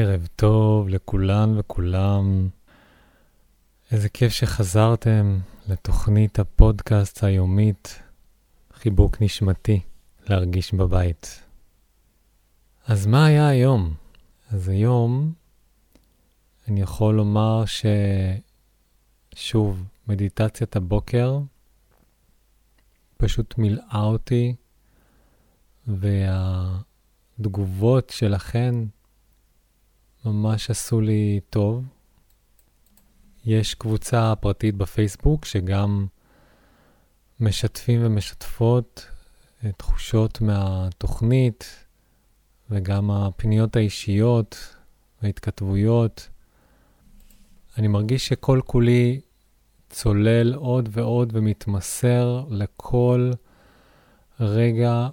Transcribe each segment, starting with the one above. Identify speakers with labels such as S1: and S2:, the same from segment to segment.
S1: ערב טוב לכולן וכולם. איזה כיף שחזרתם לתוכנית הפודקאסט היומית חיבוק נשמתי, להרגיש בבית. אז מה היה היום? אז היום אני יכול לומר ששוב, מדיטציית הבוקר פשוט מילאה אותי, והתגובות שלכן ממש עשו לי טוב. יש קבוצה פרטית בפייסבוק שגם משתפים ומשתפות תחושות מהתוכנית וגם הפניות האישיות וההתכתבויות. אני מרגיש שכל כולי צולל עוד ועוד ומתמסר לכל רגע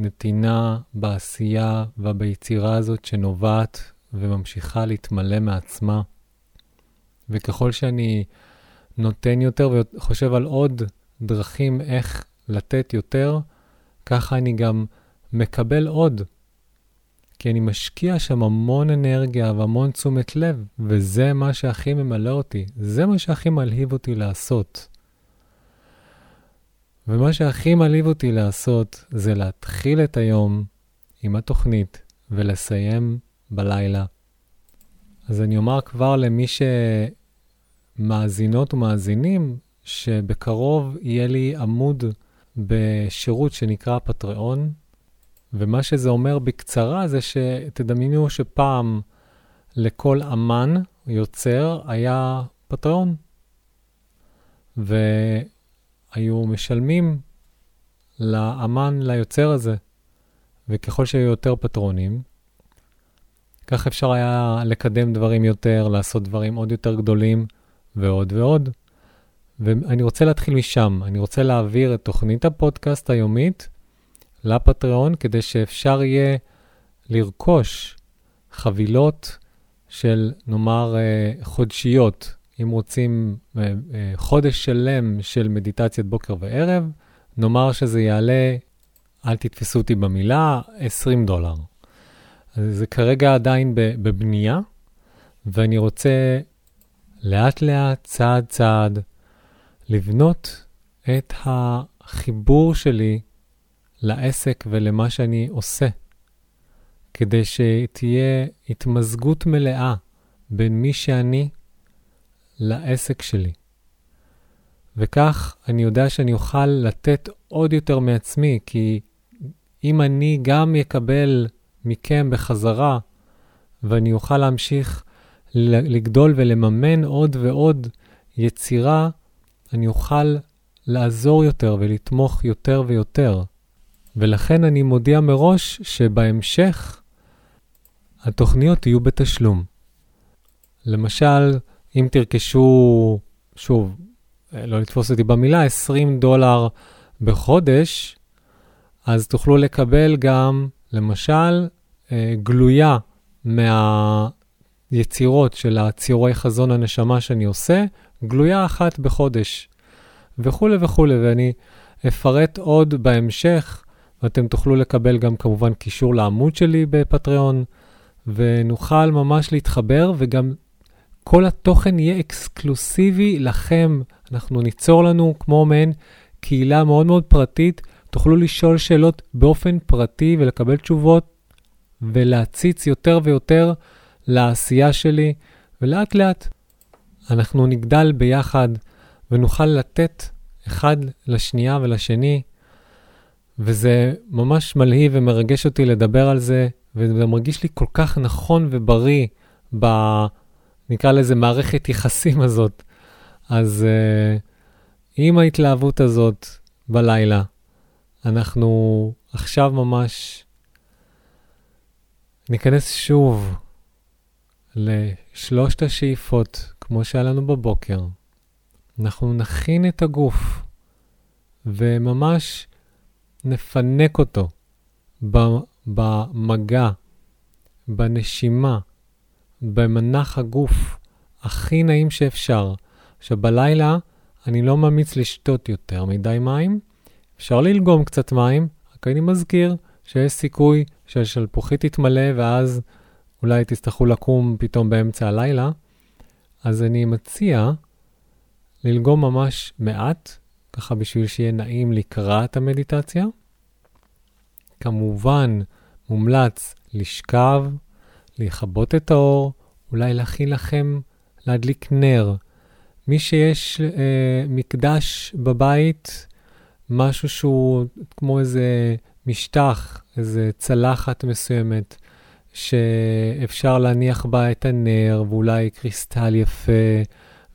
S1: בנתינה, בעשייה וביצירה הזאת שנובעת וממשיכה להתמלא מעצמה. וככל שאני נותן יותר וחושב על עוד דרכים איך לתת יותר, ככה אני גם מקבל עוד. כי אני משקיע שם המון אנרגיה והמון תשומת לב, וזה מה שהכי ממלא אותי, זה מה שהכי מלהיב אותי לעשות. ומה שהכי מלהיב אותי לעשות זה להתחיל את היום עם התוכנית ולסיים בלילה. אז אני אומר כבר למי שמאזינות ומאזינים, שבקרוב יהיה לי עמוד בשירות שנקרא פטריון, ומה שזה אומר בקצרה זה שתדמיינו שפעם לכל אמן, יוצר, היה פטריון. והיו משלמים לאמן, ליוצר הזה. וככל שהיו יותר פטרונים, כך אפשר היה לקדם דברים יותר, לעשות דברים עוד יותר גדולים ועוד ועוד. ואני רוצה להתחיל משם. אני רוצה להעביר את תוכנית הפודקאסט היומית לפטריון, כדי שאפשר יהיה לרכוש חבילות של, נאמר, אה, חודשיות. אם רוצים אה, אה, חודש שלם של מדיטציית בוקר וערב, נאמר שזה יעלה, אל תתפסו אותי במילה, 20 דולר. זה כרגע עדיין בבנייה, ואני רוצה לאט-לאט, צעד-צעד, לבנות את החיבור שלי לעסק ולמה שאני עושה, כדי שתהיה התמזגות מלאה בין מי שאני לעסק שלי. וכך אני יודע שאני אוכל לתת עוד יותר מעצמי, כי אם אני גם אקבל מכם בחזרה, ואני אוכל להמשיך לגדול ולממן עוד ועוד יצירה, אני אוכל לעזור יותר ולתמוך יותר ויותר. ולכן אני מודיע מראש שבהמשך התוכניות יהיו בתשלום. למשל, אם תרכשו, שוב, לא לתפוס אותי במילה, 20 דולר בחודש, אז תוכלו לקבל גם, למשל, אה, גלויה מהיצירות של הציורי חזון הנשמה שאני עושה, גלויה אחת בחודש, וכולי וכולי, ואני אפרט עוד בהמשך ואתם תוכלו לקבל גם כמובן קישור לעמוד שלי בפטריון, ונוכל ממש להתחבר, וגם כל התוכן יהיה אקסקלוסיבי לכם. אנחנו ניצור לנו כמו מעין קהילה מאוד מאוד פרטית, תוכלו לשאול שאלות באופן פרטי ולקבל תשובות, ולהציץ יותר ויותר לעשייה שלי, ולאט לאט אנחנו נגדל ביחד ונוכל לתת אחד לשנייה ולשני וזה ממש מלהיב ומרגש אותי לדבר על זה, וזה מרגיש לי כל כך נכון ובריא ב... נקרא לזה מערכת יחסים הזאת. אז uh, עם ההתלהבות הזאת בלילה, אנחנו עכשיו ממש ניכנס שוב לשלושת השאיפות, כמו שהיה לנו בבוקר. אנחנו נכין את הגוף, וממש נפנק אותו במגע, בנשימה, במנח הגוף הכי נעים שאפשר. עכשיו, בלילה אני לא ממליץ לשתות יותר מדי מים. אפשר ללגום קצת מים, רק אני מזכיר שיש סיכוי שהשלפוחית תתמלא ואז אולי תצטרכו לקום פתאום באמצע הלילה, אז אני מציע ללגום ממש מעט, ככה בשביל שיהיה נעים לקראת המדיטציה. כמובן, מומלץ לשכב, לכבות את האור, אולי להכין לכם להדליק נר. מי שיש אה, מקדש בבית, משהו שהוא כמו איזה משטח, איזה צלחת מסוימת, שאפשר להניח בה את הנר, ואולי קריסטל יפה,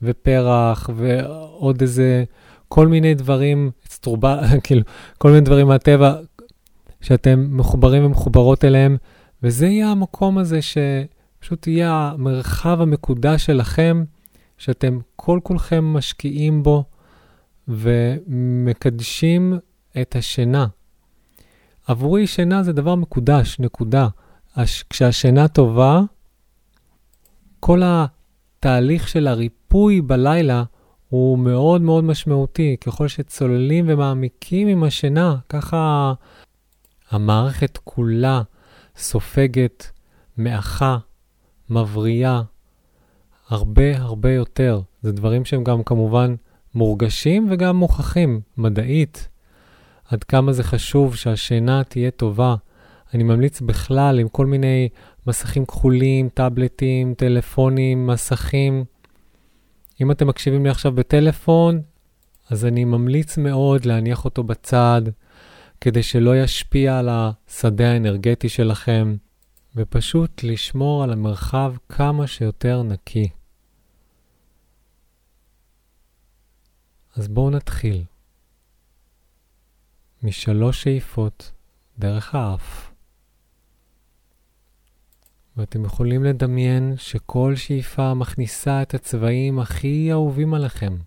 S1: ופרח, ועוד איזה, כל מיני דברים, אצטרובה, כאילו, כל מיני דברים מהטבע, שאתם מחוברים ומחוברות אליהם, וזה יהיה המקום הזה שפשוט יהיה המרחב המקודש שלכם, שאתם כל כולכם משקיעים בו ומקדשים את השינה. עבורי שינה זה דבר מקודש, נקודה. כשהשינה טובה, כל התהליך של הריפוי בלילה הוא מאוד מאוד משמעותי. ככל שצוללים ומעמיקים עם השינה, ככה המערכת כולה סופגת, מאחה, מבריאה, הרבה הרבה יותר. זה דברים שהם גם כמובן מורגשים וגם מוכחים מדעית. עד כמה זה חשוב שהשינה תהיה טובה. אני ממליץ בכלל עם כל מיני מסכים כחולים, טאבלטים, טלפונים, מסכים. אם אתם מקשיבים לי עכשיו בטלפון, אז אני ממליץ מאוד להניח אותו בצד, כדי שלא ישפיע על השדה האנרגטי שלכם, ופשוט לשמור על המרחב כמה שיותר נקי. אז בואו נתחיל. משלוש שאיפות דרך האף. ואתם יכולים לדמיין שכל שאיפה מכניסה את הצבעים הכי אהובים עליכם.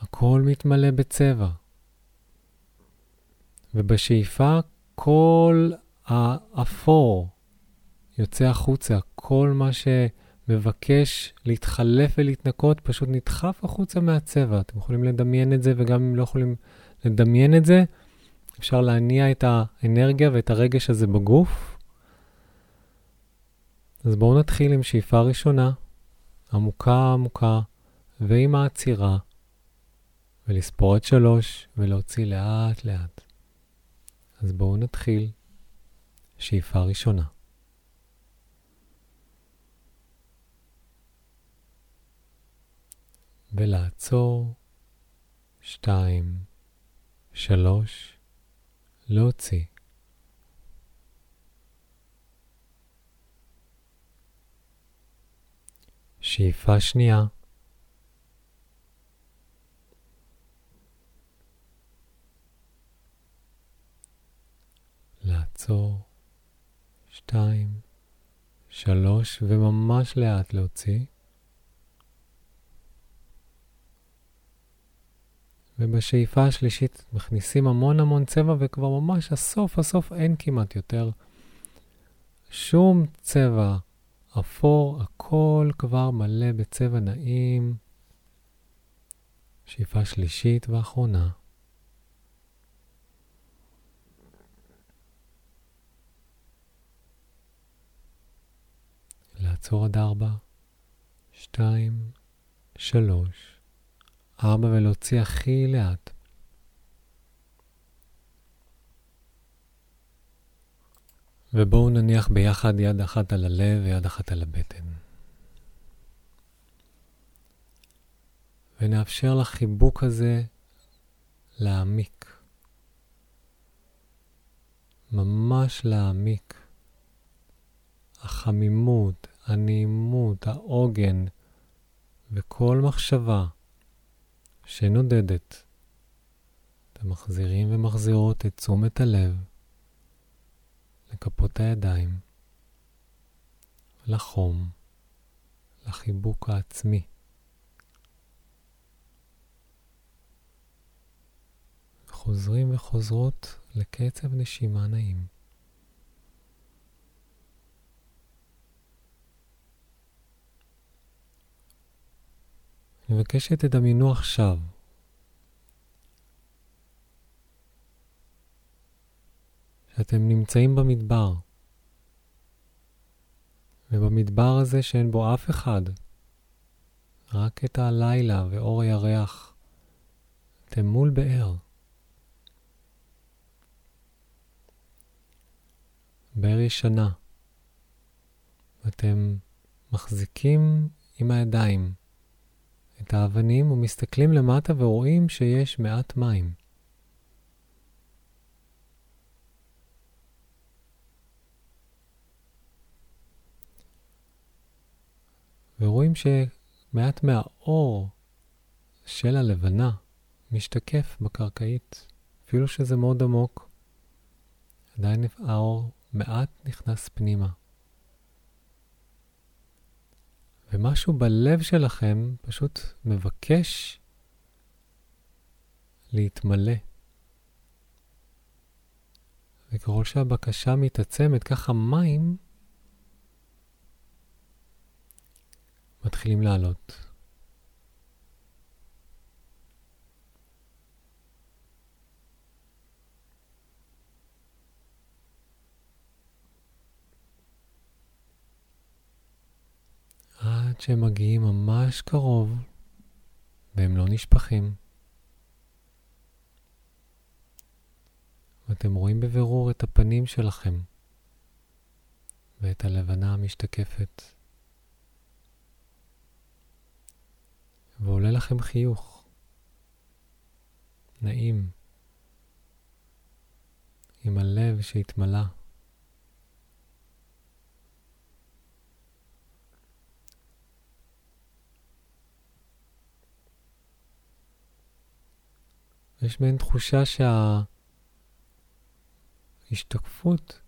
S1: הכל מתמלא בצבע. ובשאיפה כל האפור יוצא החוצה, כל מה שמבקש להתחלף ולהתנקות פשוט נדחף החוצה מהצבע. אתם יכולים לדמיין את זה, וגם אם לא יכולים לדמיין את זה, אפשר להניע את האנרגיה ואת הרגש הזה בגוף. אז בואו נתחיל עם שאיפה ראשונה, עמוקה עמוקה, ועם העצירה, ולספור את שלוש, ולהוציא לאט לאט. אז בואו נתחיל. שאיפה ראשונה. ולעצור, שתיים, שלוש, להוציא. שאיפה שנייה. לעצור, שתיים, שלוש, וממש לאט להוציא. ובשאיפה השלישית מכניסים המון המון צבע, וכבר ממש הסוף הסוף אין כמעט יותר שום צבע אפור, הכל כבר מלא בצבע נעים. שאיפה שלישית ואחרונה. לעצור עד ארבע, שתיים, שלוש. ארבע ולהוציא הכי לאט. ובואו נניח ביחד יד אחת על הלב ויד אחת על הבטן. ונאפשר לחיבוק הזה להעמיק. ממש להעמיק. החמימות, הנעימות, העוגן וכל מחשבה שנודדת. אתם מחזירים ומחזירות את תשומת הלב לכפות הידיים, לחום, לחיבוק העצמי. חוזרים וחוזרות לקצב נשימה נעים. אני מבקש שתדמיינו עכשיו שאתם נמצאים במדבר. ובמדבר הזה שאין בו אף אחד, רק את הלילה ואור הירח, אתם מול באר. באר ישנה. ואתם מחזיקים עם הידיים את האבנים ומסתכלים למטה ורואים שיש מעט מים. ורואים שמעט מהאור של הלבנה משתקף בקרקעית, אפילו שזה מאוד עמוק, עדיין האור מעט נכנס פנימה. ומשהו בלב שלכם פשוט מבקש להתמלא. וככל שהבקשה מתעצמת, ככה מים מתחילים לעלות. שהם מגיעים ממש קרוב והם לא נשפכים. ואתם רואים בבירור את הפנים שלכם ואת הלבנה המשתקפת. ועולה לכם חיוך נעים עם הלב שהתמלא. יש מעין תחושה שההשתקפות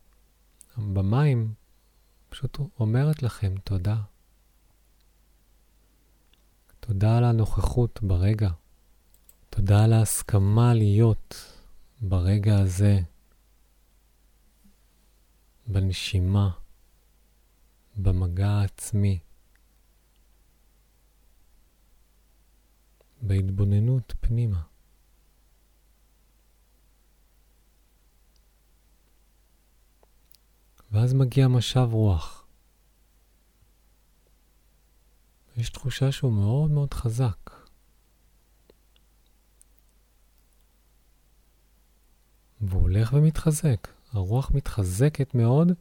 S1: במים פשוט אומרת לכם תודה. תודה על הנוכחות ברגע. תודה על ההסכמה להיות ברגע הזה, בנשימה, במגע העצמי, בהתבוננות פנימה. ואז מגיע משב רוח. יש תחושה שהוא מאוד מאוד חזק. והוא הולך ומתחזק. הרוח מתחזקת מאוד,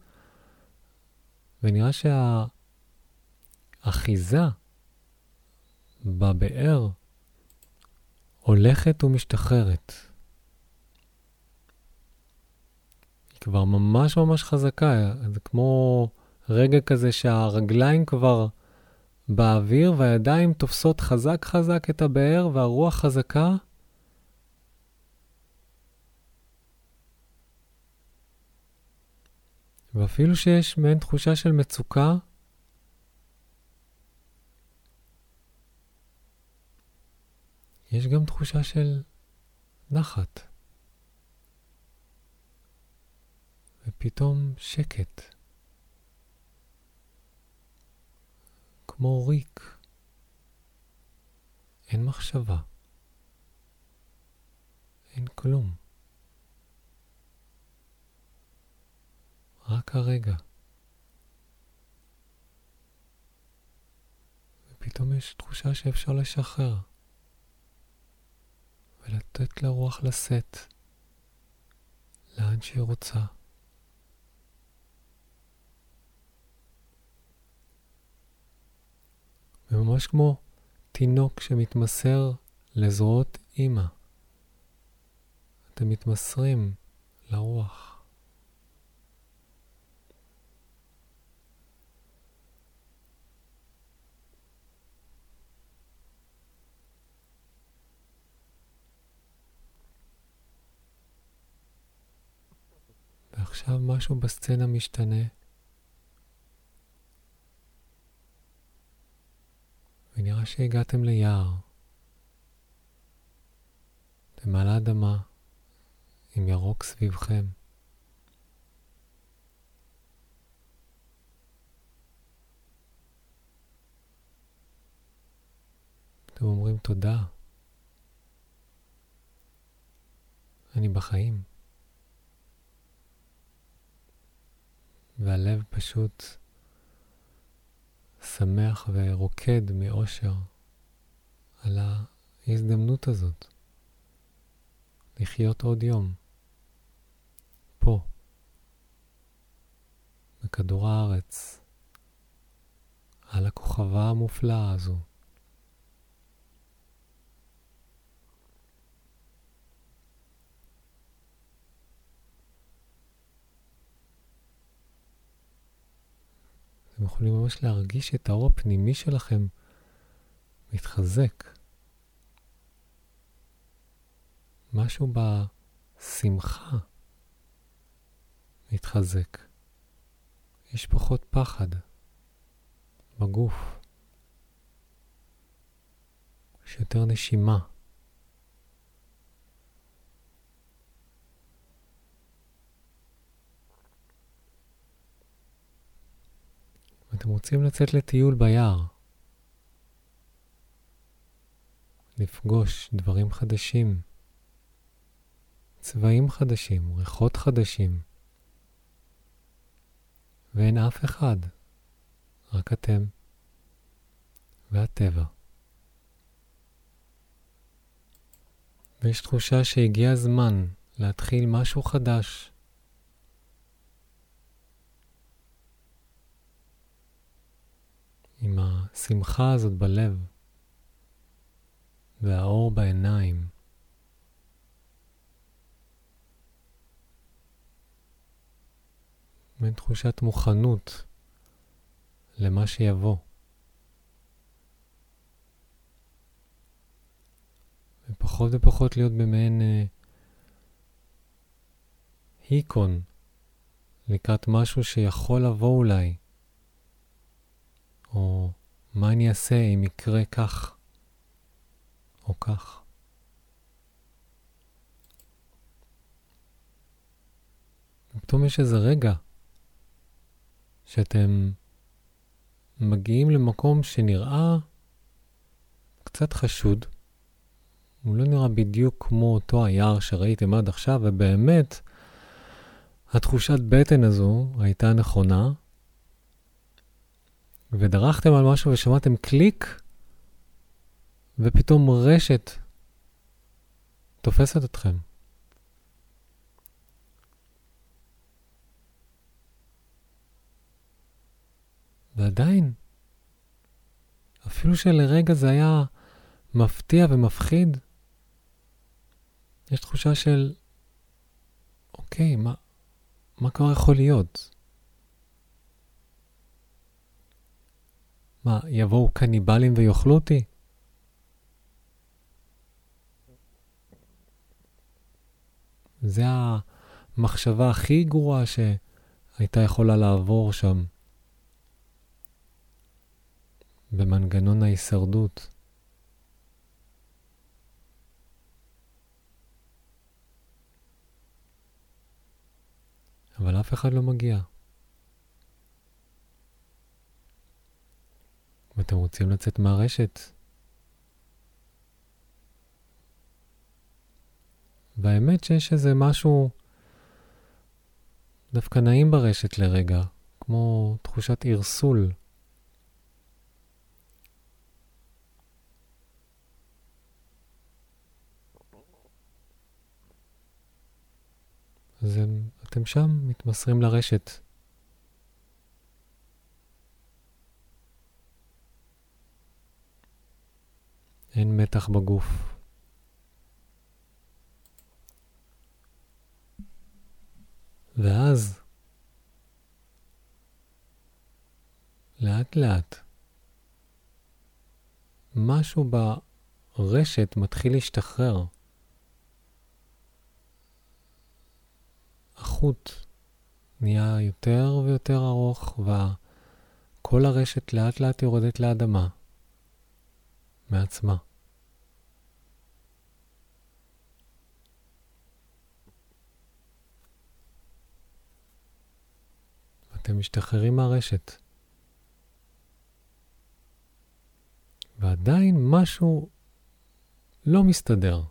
S1: ונראה שהאחיזה בבאר הולכת ומשתחררת. כבר ממש ממש חזקה, זה כמו רגע כזה שהרגליים כבר באוויר והידיים תופסות חזק חזק את הבאר והרוח חזקה. ואפילו שיש מעין תחושה של מצוקה, יש גם תחושה של נחת. ופתאום שקט. כמו ריק. אין מחשבה. אין כלום. רק הרגע. ופתאום יש תחושה שאפשר לשחרר ולתת לרוח לשאת לאן שהיא רוצה. וממש כמו תינוק שמתמסר לזרועות אימא. אתם מתמסרים לרוח. ועכשיו משהו בסצנה משתנה. ונראה שהגעתם ליער. אתם על האדמה, עם ירוק סביבכם. אתם אומרים תודה. אני בחיים. והלב פשוט שמח ורוקד מאושר על ההזדמנות הזאת לחיות עוד יום פה, בכדור הארץ, על הכוכבה המופלאה הזו. אתם יכולים ממש להרגיש את האור הפנימי שלכם מתחזק. משהו בשמחה מתחזק. יש פחות פחד בגוף. יש יותר נשימה. אתם רוצים לצאת לטיול ביער, לפגוש דברים חדשים, צבעים חדשים, ריחות חדשים, ואין אף אחד, רק אתם. והטבע. ויש תחושה שהגיע הזמן להתחיל משהו חדש. עם השמחה הזאת בלב והאור בעיניים. מעין תחושת מוכנות למה שיבוא. ופחות ופחות להיות במעין אה, היקון לקראת משהו שיכול לבוא אולי. או מה אני אעשה אם יקרה כך או כך. ופתאום יש איזה רגע שאתם מגיעים למקום שנראה קצת חשוד. הוא לא נראה בדיוק כמו אותו היער שראיתם עד עכשיו, ובאמת, התחושת בטן הזו הייתה נכונה, ודרכתם על משהו ושמעתם קליק, ופתאום רשת תופסת אתכם. ועדיין, אפילו שלרגע זה היה מפתיע ומפחיד, יש תחושה של, אוקיי, מה, מה כבר יכול להיות? מה, יבואו קניבלים ויאכלו אותי? זה המחשבה הכי גרועה שהייתה יכולה לעבור שם, במנגנון ההישרדות. אבל אף אחד לא מגיע. ואתם רוצים לצאת מהרשת. והאמת שיש איזה משהו דווקא נעים ברשת לרגע, כמו תחושת ערסול. אז אתם שם מתמסרים לרשת. אין מתח בגוף. ואז, לאט לאט, משהו ברשת מתחיל להשתחרר. החוט נהיה יותר ויותר ארוך, וכל הרשת לאט לאט יורדת לאדמה. מעצמה. אתם משתחררים מהרשת. ועדיין משהו לא מסתדר.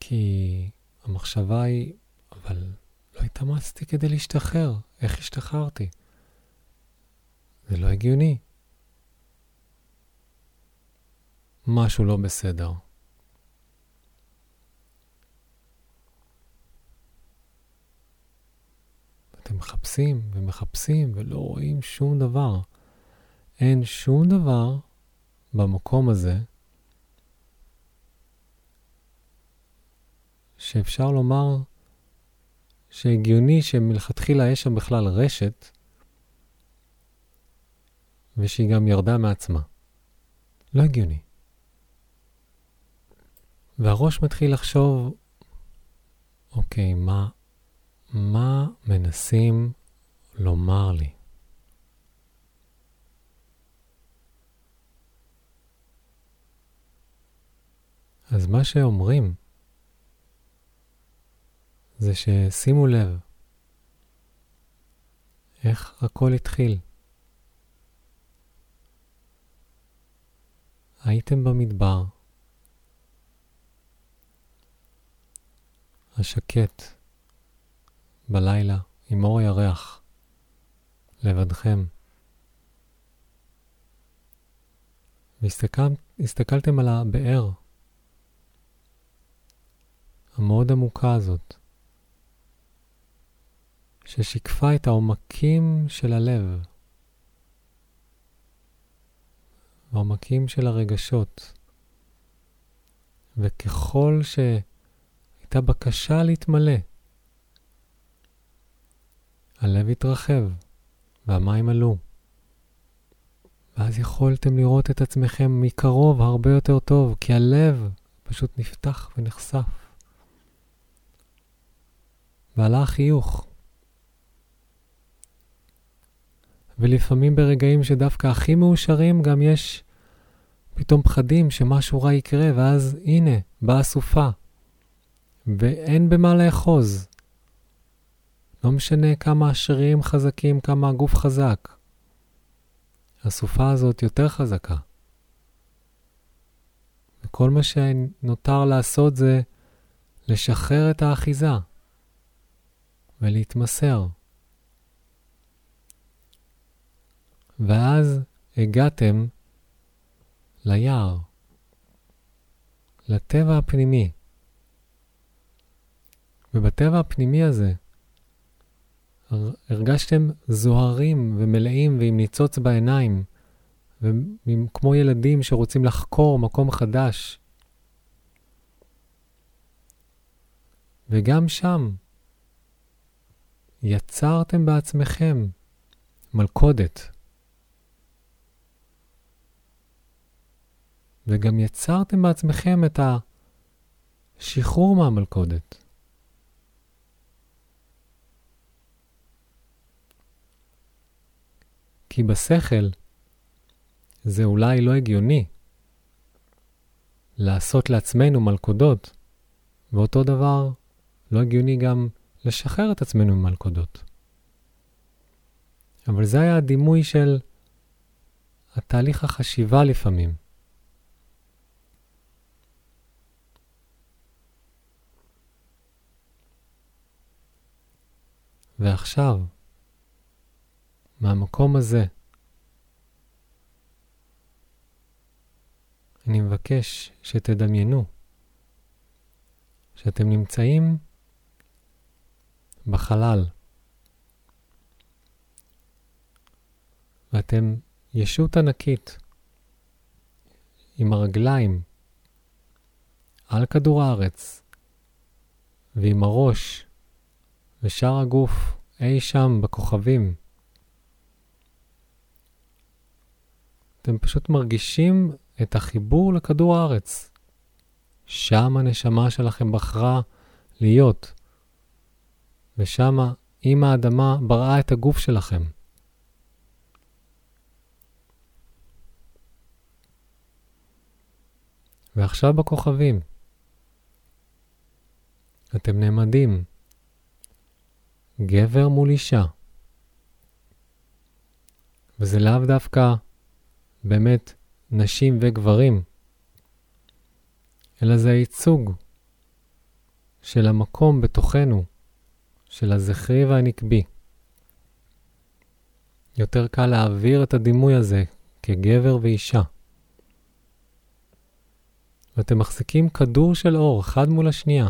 S1: כי המחשבה היא, אבל לא התאמצתי כדי להשתחרר, איך השתחררתי? זה לא הגיוני. משהו לא בסדר. אתם מחפשים ומחפשים ולא רואים שום דבר. אין שום דבר במקום הזה שאפשר לומר שהגיוני שמלכתחילה יש שם בכלל רשת ושהיא גם ירדה מעצמה. לא הגיוני. והראש מתחיל לחשוב, אוקיי, מה, מה מנסים לומר לי? אז מה שאומרים זה ששימו לב איך הכל התחיל. הייתם במדבר, השקט, בלילה, עם אור ירח, לבדכם. והסתכלתם על הבאר המאוד עמוקה הזאת, ששיקפה את העומקים של הלב, העומקים של הרגשות. וככל שהייתה בקשה להתמלא, הלב התרחב והמים עלו. ואז יכולתם לראות את עצמכם מקרוב הרבה יותר טוב, כי הלב פשוט נפתח ונחשף. ועלה החיוך. ולפעמים ברגעים שדווקא הכי מאושרים גם יש פתאום פחדים שמשהו רע יקרה, ואז הנה, באה סופה, ואין במה לאחוז. לא משנה כמה השרירים חזקים, כמה הגוף חזק. הסופה הזאת יותר חזקה. וכל מה שנותר לעשות זה לשחרר את האחיזה ולהתמסר. ואז הגעתם ליער, לטבע הפנימי. ובטבע הפנימי הזה הרגשתם זוהרים ומלאים ועם ניצוץ בעיניים, וכמו ילדים שרוצים לחקור מקום חדש. וגם שם יצרתם בעצמכם מלכודת. וגם יצרתם בעצמכם את השחרור מהמלכודת. כי בשכל זה אולי לא הגיוני לעשות לעצמנו מלכודות, ואותו דבר לא הגיוני גם לשחרר את עצמנו ממלכודות. אבל זה היה הדימוי של התהליך החשיבה לפעמים. ועכשיו, מהמקום הזה, אני מבקש שתדמיינו שאתם נמצאים בחלל ואתם ישות ענקית עם הרגליים על כדור הארץ ועם הראש ושאר הגוף אי שם בכוכבים. אתם פשוט מרגישים את החיבור לכדור הארץ. שם הנשמה שלכם בחרה להיות, ושם אם האדמה בראה את הגוף שלכם. ועכשיו בכוכבים. אתם נעמדים, גבר מול אישה. וזה לאו דווקא באמת נשים וגברים, אלא זה הייצוג של המקום בתוכנו, של הזכרי והנקבי. יותר קל להעביר את הדימוי הזה כגבר ואישה. ואתם מחזיקים כדור של אור אחד מול השנייה.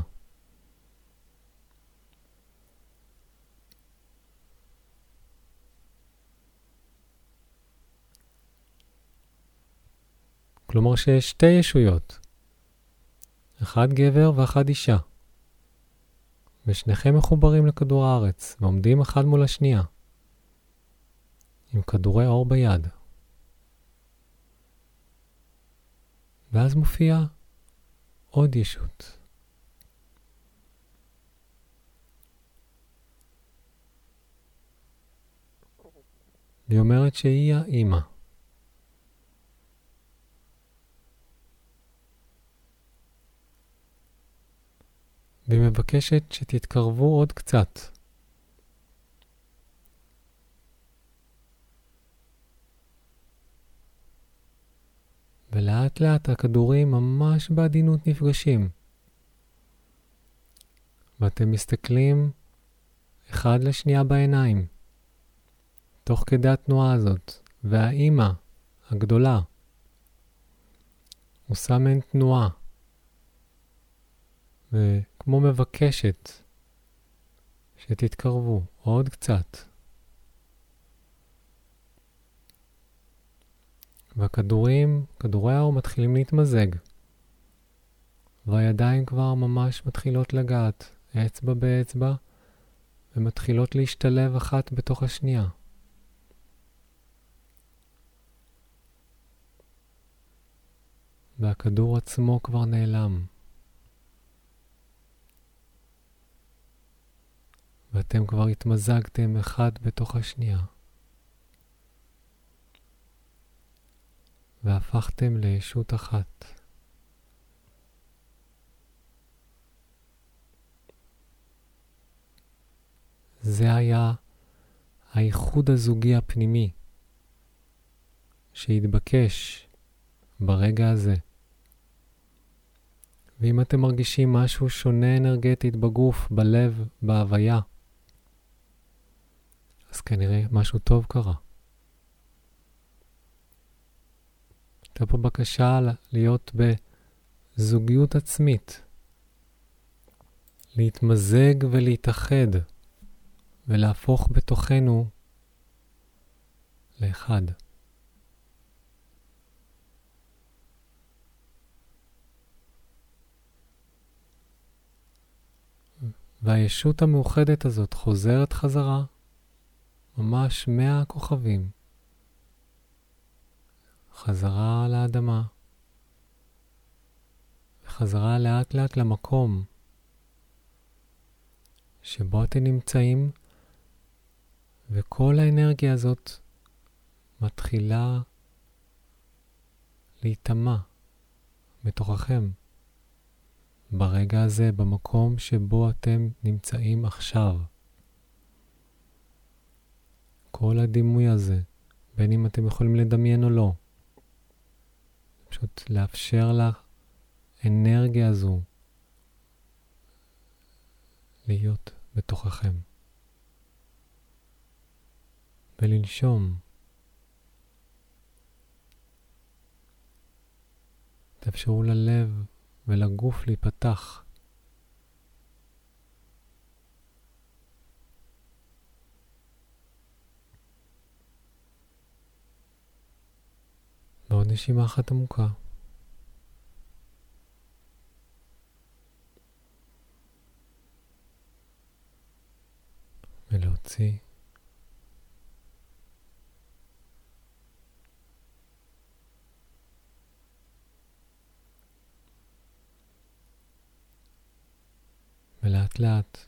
S1: כלומר שיש שתי ישויות, אחד גבר ואחד אישה, ושניכם מחוברים לכדור הארץ ועומדים אחד מול השנייה, עם כדורי אור ביד. ואז מופיעה עוד ישות. היא אומרת שהיא האימא. והיא מבקשת שתתקרבו עוד קצת. ולאט לאט הכדורים ממש בעדינות נפגשים. ואתם מסתכלים אחד לשנייה בעיניים, תוך כדי התנועה הזאת, והאימא הגדולה עושה מעין תנועה, וכמו מבקשת שתתקרבו עוד קצת. והכדורים, כדורי האור מתחילים להתמזג. והידיים כבר ממש מתחילות לגעת, אצבע באצבע, ומתחילות להשתלב אחת בתוך השנייה. והכדור עצמו כבר נעלם. ואתם כבר התמזגתם אחד בתוך השנייה. והפכתם לישות אחת. זה היה האיחוד הזוגי הפנימי שהתבקש ברגע הזה. ואם אתם מרגישים משהו שונה אנרגטית בגוף, בלב, בהוויה, אז כנראה משהו טוב קרה. הייתה פה בקשה להיות בזוגיות עצמית, להתמזג ולהתאחד ולהפוך בתוכנו לאחד. והישות המאוחדת הזאת חוזרת חזרה, ממש מאה כוכבים. חזרה לאדמה, וחזרה לאט לאט למקום שבו אתם נמצאים, וכל האנרגיה הזאת מתחילה להיטמע בתוככם, ברגע הזה, במקום שבו אתם נמצאים עכשיו. כל הדימוי הזה, בין אם אתם יכולים לדמיין או לא, פשוט לאפשר לאנרגיה הזו להיות בתוככם. ולנשום. תאפשרו ללב ולגוף להיפתח. ועוד נשימה אחת עמוקה. ולהוציא. ולאט לאט,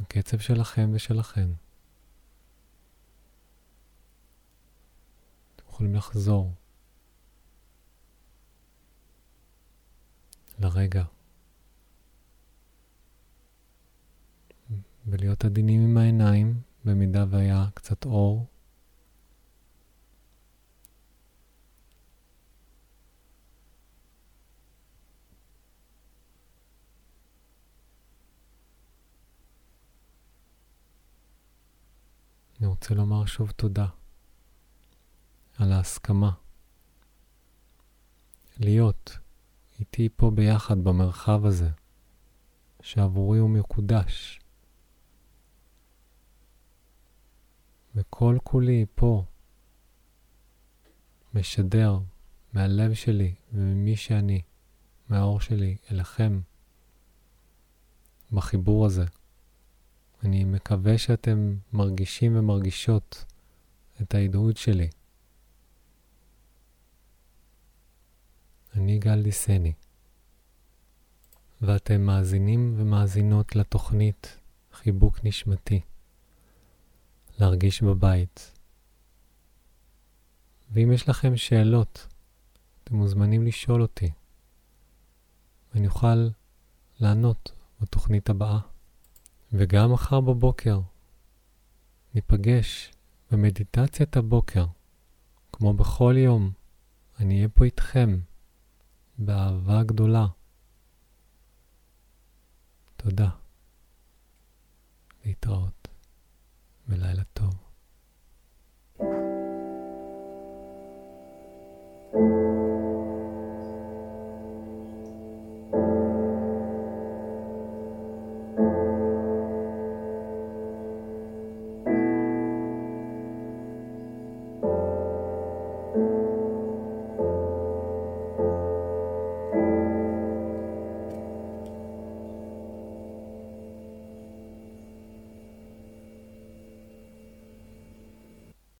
S1: בקצב שלכם ושלכם, יכולים לחזור לרגע ולהיות עדינים עם העיניים במידה והיה קצת אור. אני רוצה לומר שוב תודה. על ההסכמה להיות איתי פה ביחד במרחב הזה, שעבורי הוא מקודש. וכל כולי פה משדר מהלב שלי וממי שאני, מהאור שלי אליכם, בחיבור הזה. אני מקווה שאתם מרגישים ומרגישות את ההדהוד שלי. אני גל דיסני, ואתם מאזינים ומאזינות לתוכנית חיבוק נשמתי, להרגיש בבית. ואם יש לכם שאלות, אתם מוזמנים לשאול אותי, ואני אוכל לענות בתוכנית הבאה. וגם מחר בבוקר ניפגש במדיטציית הבוקר, כמו בכל יום, אני אהיה פה איתכם. באהבה גדולה. תודה. להתראות ולילה טוב. thank you